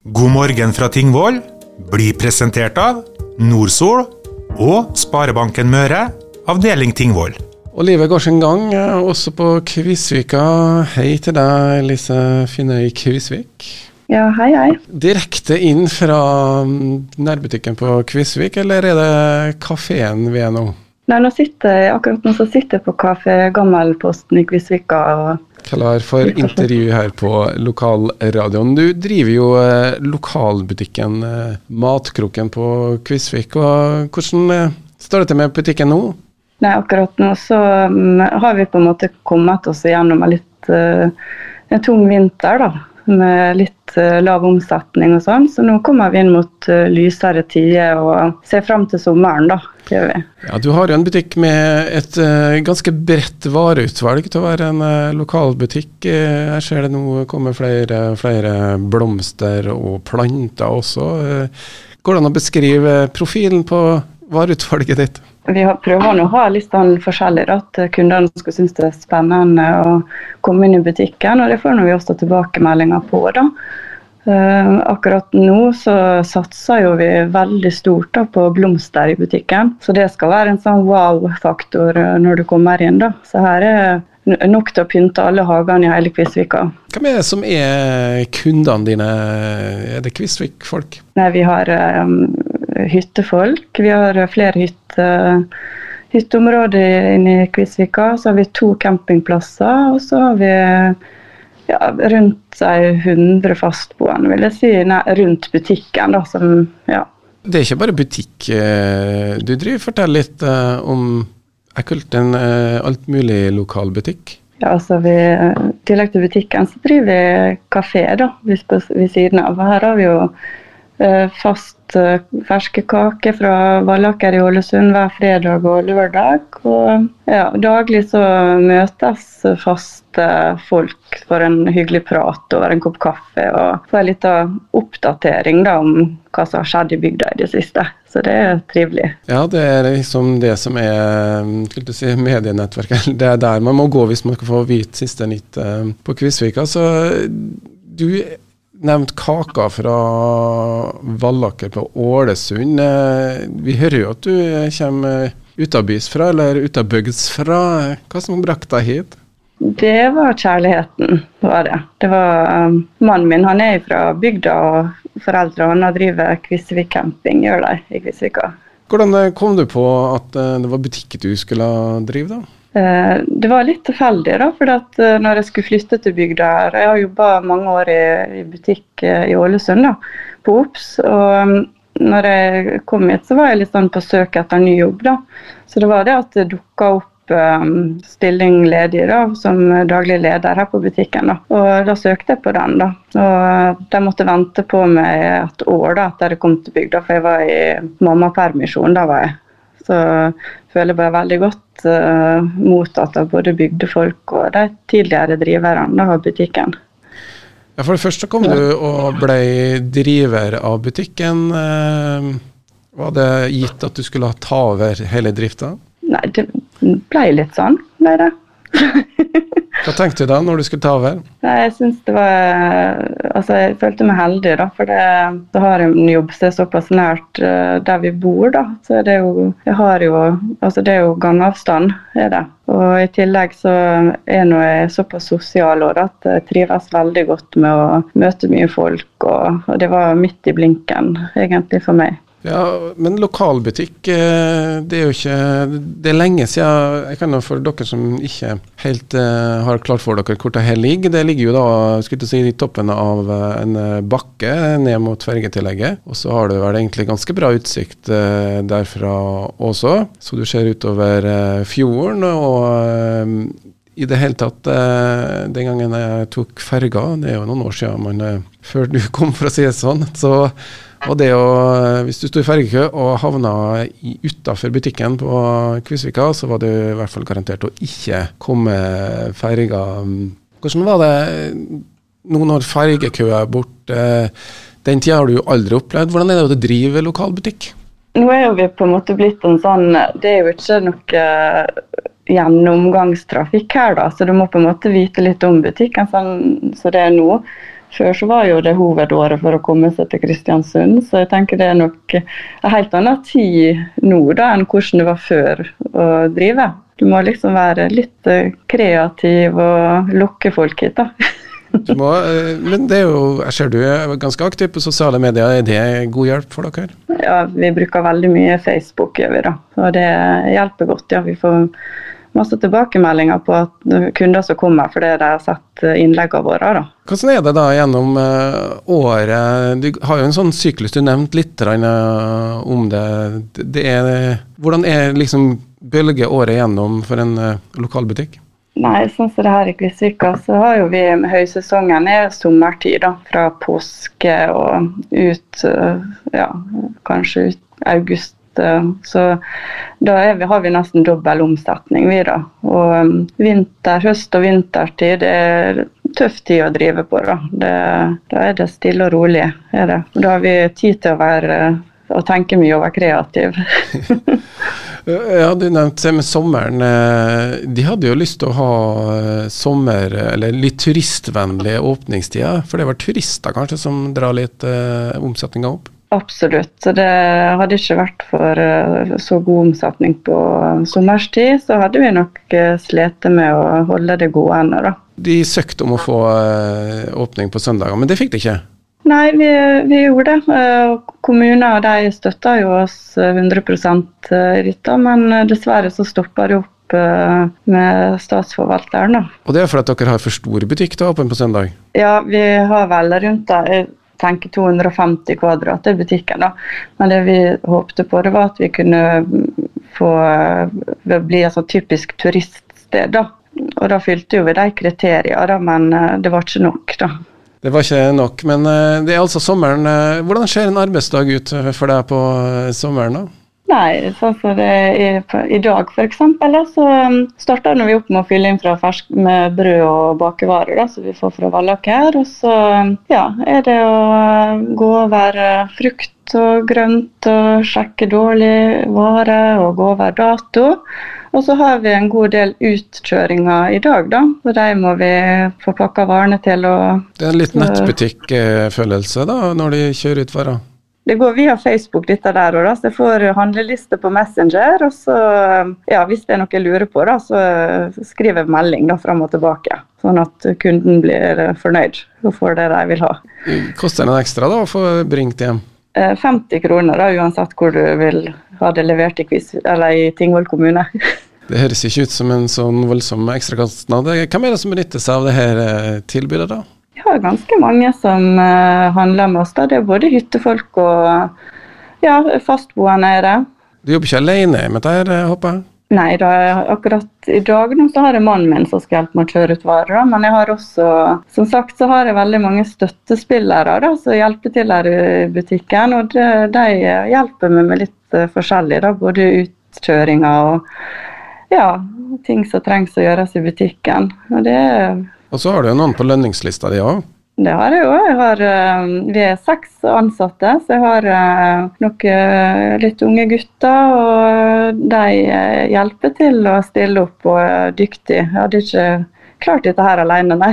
God morgen fra Tingvoll blir presentert av Nordsol og Sparebanken Møre, avdeling Tingvoll. Og livet går sin gang, eh, også på Kvisvika. Hei til deg, Lise Finnøy Kvisvik. Ja, hei, hei. Direkte inn fra mm, nærbutikken på Kvisvik, eller er det kafeen vi er nå? Nei, nå sitter jeg, akkurat nå så sitter jeg på Kafé Gammelposten i Kvisvika. og Klar for intervju her på lokalradioen. Du driver jo eh, lokalbutikken eh, Matkroken på Kvisvik. og Hvordan eh, står det til med butikken nå? Nei, akkurat nå så mm, har vi på en måte kommet oss gjennom en litt en tung vinter, da. Med litt eh, lav omsetning og sånn. Så nå kommer vi inn mot eh, lysere tider og ser fram til sommeren, da. Gjør vi. Ja, Du har jo en butikk med et eh, ganske bredt vareutvalg til å være en lokalbutikk. Jeg ser det nå komme flere, flere blomster og planter også. Går det an å beskrive profilen på vareutvalget ditt? Vi har prøver å ha litt sånn forskjellig, at kundene skal synes det er spennende å komme inn i butikken. Og det får vi også tilbakemeldinger på. da. Eh, akkurat nå så satser jo vi veldig stort da, på blomster i butikken. Så det skal være en sånn wow-faktor eh, når du kommer inn. da. Så her er nok til å pynte alle hagene i hele Kvisvika. Hvem er det som er kundene dine? Er det Kvisvik-folk? Nei, vi har eh, hyttefolk. Vi har flere hytte, hytteområder inne i Kvisvika. Så har vi to campingplasser, og så har vi ja, rundt 100 fastboende, vil jeg si, nei, rundt butikken. da, som, ja. Det er ikke bare butikk eh, du driver. Fortell litt eh, om en eh, alt mulig lokal butikk? Ja, altså vi, I tillegg til butikken så driver vi kafé da, ved, siden av. Her har vi jo fast ferske kaker fra Vallaker i Ålesund hver fredag og lørdag. Og ja, daglig så møtes faste folk for en hyggelig prat over en kopp kaffe. Og få en liten oppdatering da, om hva som har skjedd i bygda i det siste. Så det er trivelig. Ja, det er liksom det som er skulle si, medienettverket. Det er der man må gå hvis man skal få vite siste nytt eh, på Kvisvika. Så du nevnte kaka fra Vallaker på Ålesund. Eh, Vi hører jo at du kommer utabys fra, eller utabygds fra. Hva som brakte deg hit? Det var kjærligheten, var det. Det var um, Mannen min han er fra bygda, og foreldrene driver Kvisvik camping, gjør de i Kvisvika. Hvordan eh, kom du på at eh, det var butikk du skulle drive, da? Eh, Det var litt tilfeldig, da, for at eh, når jeg skulle flytte til bygda Jeg har jobba mange år i, butikk eh, i Ålesund, da, på Ops. Og um, når jeg kom hit, så var jeg litt sånn på søk etter ny jobb, da. Så det var det at det dukka opp um, stilling ledig da, som daglig leder her på butikken. Da. Og da søkte jeg på den. da. Og de måtte vente på meg et år da, etter jeg kom til bygda, for jeg var i mammapermisjon. da var jeg. Så føler jeg bare veldig godt uh, mottatt av både bygdefolk og de tidligere driverne av butikken. Ja, For det første kom du og ble driver av butikken. Eh, Var det gitt at du skulle ta over hele drifta? Nei, det ble litt sånn, ble det. Hva tenkte du da når du skulle ta over? Nei, jeg synes det var Altså, jeg følte meg heldig, da. For det, så har en jobb som er såpass nært eh, der vi bor, da. Så det er jo Jeg har jo Altså, det er jo gangavstand, er det. Og i tillegg så er nå jeg såpass sosial også, at jeg trives veldig godt med å møte mye folk, og, og det var midt i blinken, egentlig, for meg. Ja, Men lokalbutikk, eh, det er jo ikke Det er lenge siden jeg kan jo For dere som ikke helt eh, har klart for dere hvor det her ligger, det ligger jo da skulle si, i toppen av eh, en bakke ned mot fergetillegget. Og så har du vel egentlig ganske bra utsikt derfra også, så du ser utover fjorden. og i det hele tatt, den gangen jeg tok ferga, det er jo noen år siden, men før du kom, for å si det sånn, så var det å Hvis du sto i fergekø og havna utafor butikken på Kvisvika, så var du i hvert fall garantert å ikke komme ferga. Hvordan var det nå når fergekø er borte? Den tida har du jo aldri opplevd. Hvordan er det å drive lokalbutikk? Nå er jo vi på en måte blitt en sånn Det er jo ikke noe gjennomgangstrafikk her, da, så du må på en måte vite litt om butikken sånn som det er nå. Før så var jo det hovedåret for å komme seg til Kristiansund, så jeg tenker det er nok en helt annen tid nå da enn hvordan det var før å drive. Du må liksom være litt eh, kreativ og lokke folk hit, da. Må, eh, men det er jo, jeg ser du er ganske aktiv på sosiale medier. Er det god hjelp for dere? Ja, vi bruker veldig mye Facebook, gjør vi da. Og det hjelper godt. Ja, vi får masse tilbakemeldinger på at kunder som kommer fordi de har sett innleggene våre. Da. Hvordan er det da gjennom uh, året? Du har jo en sånn syklus, du nevnte litt uh, om det. det er, hvordan er liksom bølgeåret gjennom for en lokalbutikk? Nei, sånn som det her i Kvisvika, så har jo vi høysesongen er sommertid. da, Fra påske og ut ja, kanskje ut august så da vi, har vi nesten dobbel omsetning, vi da. Og um, vinter, høst og vintertid det er tøff tid å drive på. Da, det, da er det stille og rolig. Det. Da har vi tid til å være og tenke mye og være kreativ. ja, Du nevnte med sommeren. Eh, de hadde jo lyst til å ha eh, sommer, eller litt turistvennlige åpningstider. For det var turister kanskje som drar litt eh, omsetninga opp? Absolutt. Så det hadde ikke vært for eh, så god omsetning på sommerstid, så hadde vi nok eh, slitt med å holde det gående, da. De søkte om å få eh, åpning på søndager, men det fikk de ikke? Nei, vi, vi gjorde det. Kommuner de støtta jo oss 100% i dette, men dessverre så stoppa det opp med statsforvalteren. Da. Og det er fordi dere har for stor butikk å åpne på søndag? Ja, vi har vel rundt det tenke 250 kvadrat i butikken. Da. Men det vi håpte på, det var at vi kunne få bli et sånn typisk turiststed. da. Og da fylte jo vi de kriteriene, men eh, det var ikke nok, da. Det var ikke nok, men eh, det er altså sommeren. Eh, hvordan ser en arbeidsdag ut for deg på sommeren? da? Nei, sånn som det er i dag f.eks. Så um, starter vi opp med å fylle inn fra fersk med brød og bakevarer da, som vi får fra Vallaker. Og så um, ja, er det å uh, gå over frukt og grønt og sjekke dårlig vare og gå over dato. Og så har vi en god del utkjøringer i dag, da. Så de må vi få pakka varene til. Og, det er en litt nettbutikkfølelse da, når de kjører ut varer? Det går via Facebook, dette der òg, så jeg får handleliste på Messenger. Og så, ja, hvis det er noe jeg lurer på, da, så skriver jeg melding da, fram og tilbake. Sånn at kunden blir fornøyd og får det de vil ha. Koster det noe ekstra da, å få bringt hjem? 50 eh, kroner, da, uansett hvor du vil ha det levert i, Kvis, i Tingvoll kommune. Det høres ikke ut som en sånn voldsom ekstrakostnad. Hvem er det som benytter seg av det her eh, tilbudet, da? Vi har ganske mange som uh, handler med oss. Da. Det er både hyttefolk og ja, fastboende. er det. Du jobber ikke alene med dette, eh, håper jeg? Nei, da, akkurat i dag nå så har jeg mannen min som skal hjelpe meg å kjøre ut varer. Men jeg har også, som sagt, så har jeg veldig mange støttespillere da, som hjelper til her i butikken. Og de, de hjelper meg med litt uh, forskjellig, da, både utkjøringer og ja, ting som trengs å gjøres i butikken. Og det er og så har du jo noen på lønningslista di òg? Det har jeg òg. Eh, vi er seks ansatte, så jeg har uh, noen uh, litt unge gutter. Og de hjelper til å stille opp og er dyktige. Jeg hadde ikke klart dette her alene, nei.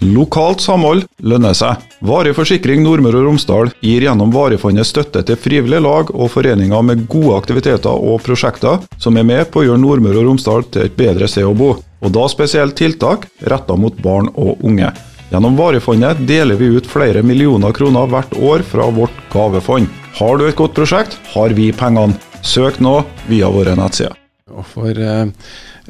Lokalt samhold lønner seg. Varig forsikring Nordmøre og Romsdal gir gjennom Varefondet støtte til frivillige lag og foreninger med gode aktiviteter og prosjekter som er med på å gjøre Nordmøre og Romsdal til et bedre sted å bo og da spesielt tiltak retta mot barn og unge. Gjennom Varefondet deler vi ut flere millioner kroner hvert år fra vårt gavefond. Har du et godt prosjekt, har vi pengene. Søk nå via våre nettsider. Og for eh,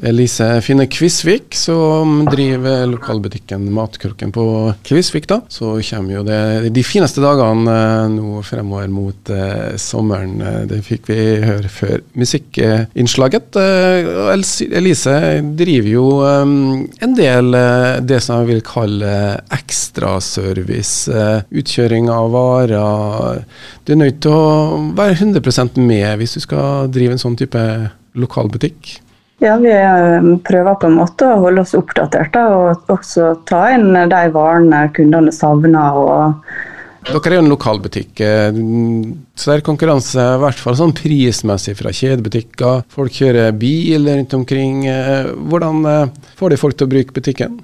Elise Finne Kvisvik, som driver lokalbutikken Matkroken på Kvisvik. da. Så kommer jo det de fineste dagene eh, nå fremover mot eh, sommeren. Det fikk vi høre før musikkinnslaget. Elise driver jo en del det som jeg vil kalle ekstraservice. utkjøring av varer. Du er nødt til å være 100% med hvis du skal drive en sånn type lokalbutikk. Ja, Vi eh, prøver på en måte å holde oss oppdaterte og også ta inn de varene kundene savner. og dere er jo en lokalbutikk, eh, så det er konkurranse i hvert fall sånn prismessig fra kjedebutikker. Folk kjører bil rundt omkring. Eh, hvordan får de folk til å bruke butikken?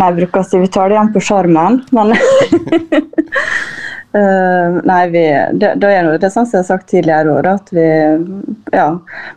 Nei, bruker vi tar det igjen på sjarmen, men Uh, nei, vi, det, det, er det, er sånn som jeg har sagt tidligere år, at vi ja,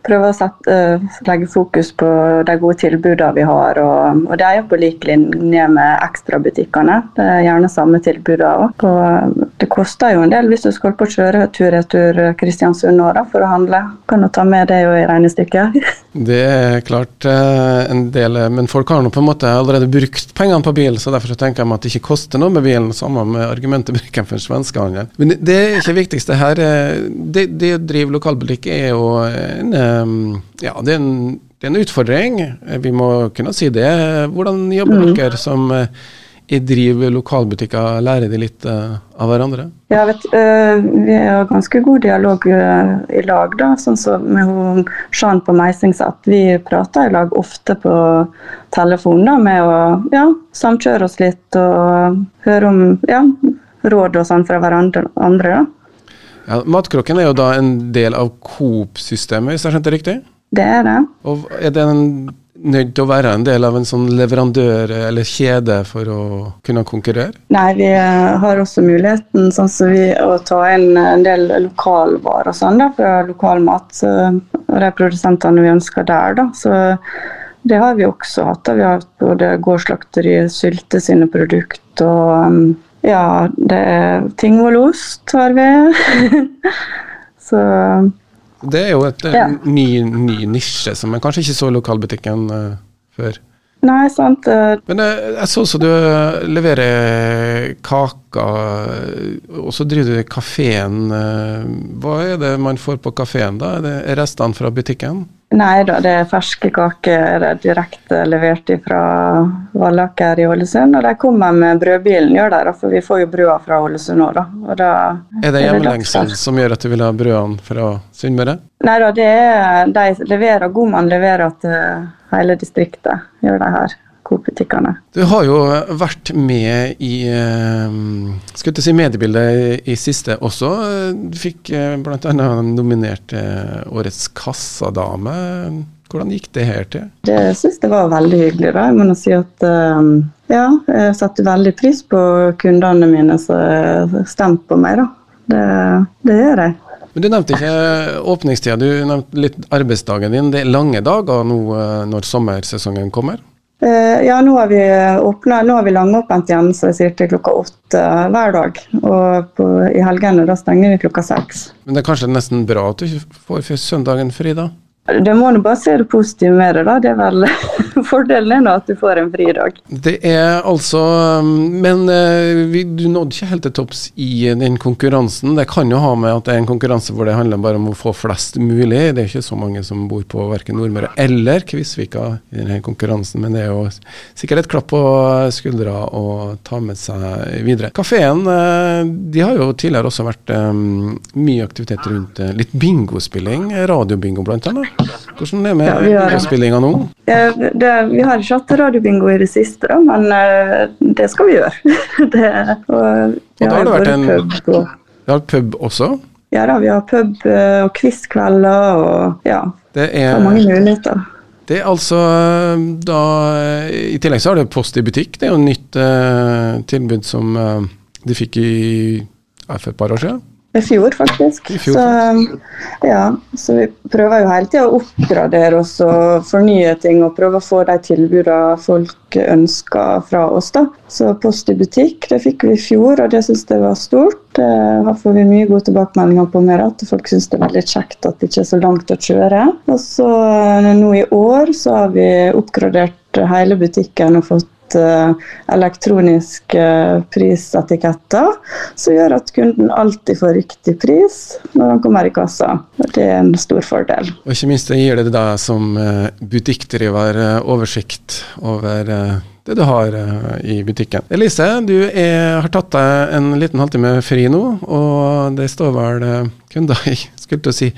prøve å sette, uh, legge fokus på de gode tilbudene vi har. Og, og det er på lik linje med ekstrabutikkene. Det er gjerne samme tilbudene òg. Det koster jo en del hvis du skal på kjøre tur-retur Kristiansund nå da, for å handle. Kan du ta med det jo i regnestykket? det er klart en del, men folk har nå på en måte allerede brukt pengene på bil, så derfor så tenker jeg meg at det ikke koster noe med bilen. Samme med argumentet bruken for svenskehandel. Men det, er ikke det viktigste her. Eh, det, det, å drive lokalbutikk er jo en, ja, det er en, det er en utfordring. Vi må kunne si det. Hvordan jobber mm. dere som i eh, driver lokalbutikker, lærer de litt uh, av hverandre? Ja, vet, Vi har ganske god dialog i lag, da, sånn som med Jean på Meisingsatt. Vi prater i lag ofte på telefon da, med å ja, samkjøre oss litt og høre om ja, råd og sånn fra hverandre. Andre, ja, Matkrokken er jo da en del av Coop-systemet, hvis jeg skjønte det riktig? Det er det. Og Er den nødt til å være en del av en sånn leverandør eller kjede for å kunne konkurrere? Nei, vi har også muligheten sånn som vi, å ta inn en del lokalvarer og sånn da, fra lokalmat. Og de produsentene vi ønsker der, da. Så det har vi også hatt. da. Vi har hatt både Gårdslakteriet Sylte sine produkter og um, ja, det er Tingvollost har vi. så Det er jo et ja. ny, ny, nisje som er kanskje ikke så lokalbutikken uh, før. Nei, sant. Men jeg, jeg så også du leverer kaker, og så driver du kafeen. Hva er det man får på kafeen da? Er det restene fra butikken? Nei da, det er ferske kaker direkte levert fra Vallaker i Ålesund. Og de kommer med brødbilen, gjør de, for vi får jo brøda fra Ålesund òg, da. er det hjemmelengsel som gjør at du vil ha brødene fra Sunnmøre? Nei da, det de leverer, Godmann leverer til hele distriktet, gjør det her. Coop-butikkene. Du har jo vært med i eh, ikke si mediebildet i siste også. Du fikk eh, bl.a. nominert eh, Årets kassadame. Hvordan gikk det her til? Det syns jeg var veldig hyggelig. da. Jeg må si at ja, jeg satte veldig pris på kundene mine som stemte på meg. da. Det, det gjør jeg. Men Du nevnte ikke åpningstida, du nevnte litt arbeidsdagen din. Det er lange dager nå når sommersesongen kommer? Eh, ja, nå har vi åpnet, nå har vi langåpent igjen så jeg sier til klokka åtte hver dag. Og på, i helgene da stenger vi klokka seks. Men det er kanskje nesten bra at du ikke får søndagen fri, da? Det må nå bare se det positive med det, da. Det er vel Fordelen er nå at du får en fridag. Det er altså Men uh, du nådde ikke helt til topps i den konkurransen. Det kan jo ha med at det er en konkurranse hvor det handler bare om å få flest mulig. Det er ikke så mange som bor på verken Nordmøre eller Kvisvika i denne konkurransen, men det er jo sikkert et klapp på skuldra å ta med seg videre. Kafeen uh, de har jo tidligere også vært um, mye aktivitet rundt litt bingospilling, radiobingo blant annet. Hvordan er det med ja, nå? Ja, det, vi har ikke hatt radiobingo i det siste, da, men uh, det skal vi gjøre. det, og, og da har det vært en pub, og, har pub også? Ja da, vi har pub uh, og quizkvelder og ja. Det er, mange muligheter. Det er altså eh, da I tillegg så har det Post i butikk. Det er jo et nytt uh, tilbud som uh, de fikk i, for et par år siden. I fjor, faktisk. I fjor, så, ja, så vi prøver jo hele tida å oppgradere oss og fornye ting og prøve å få de tilbudene folk ønsker fra oss. da. Så Post i butikk det fikk vi i fjor, og det syns jeg var stort. Da får vi mye gode tilbakemeldinger på med at folk syns det er veldig kjekt at det ikke er så langt å kjøre. Og så nå i år så har vi oppgradert hele butikken og fått Eh, elektroniske prisetiketter, som gjør at kunden alltid får riktig pris når han kommer i kassa. Det er en stor fordel. Og ikke minst det gir det deg som eh, butikkdriver eh, oversikt over det du har i butikken. Elise, du er, har tatt deg en liten halvtime fri nå, og det står vel kunder i skulle si,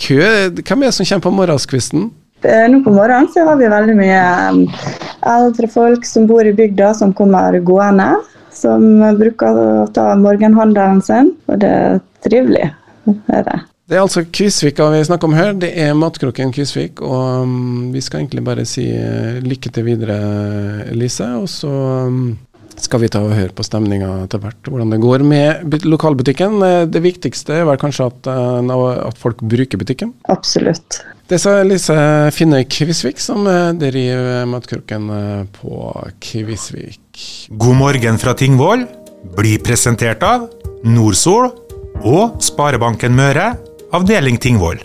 kø. Hvem er det som kommer på morgenskvisten? Nå på morgenen så har vi veldig mye eldre folk som bor i bygda, som kommer gående. Som bruker å ta morgenhandelen sin. Og det er trivelig. Er det. Det er altså Kvisvika vi snakker om her. Det er Matkroken Kvisvik. Og um, vi skal egentlig bare si uh, lykke til videre, Elise. Og så um, skal vi ta og høre på stemninga etter hvert, hvordan det går med lokalbutikken. Det viktigste er vel kanskje at, uh, at folk bruker butikken? Absolutt. Det sa Lise Finne Kvisvik, som driver Matkroken på Kvisvik. God morgen fra Tingvoll blir presentert av Nordsol og Sparebanken Møre avdeling Tingvoll.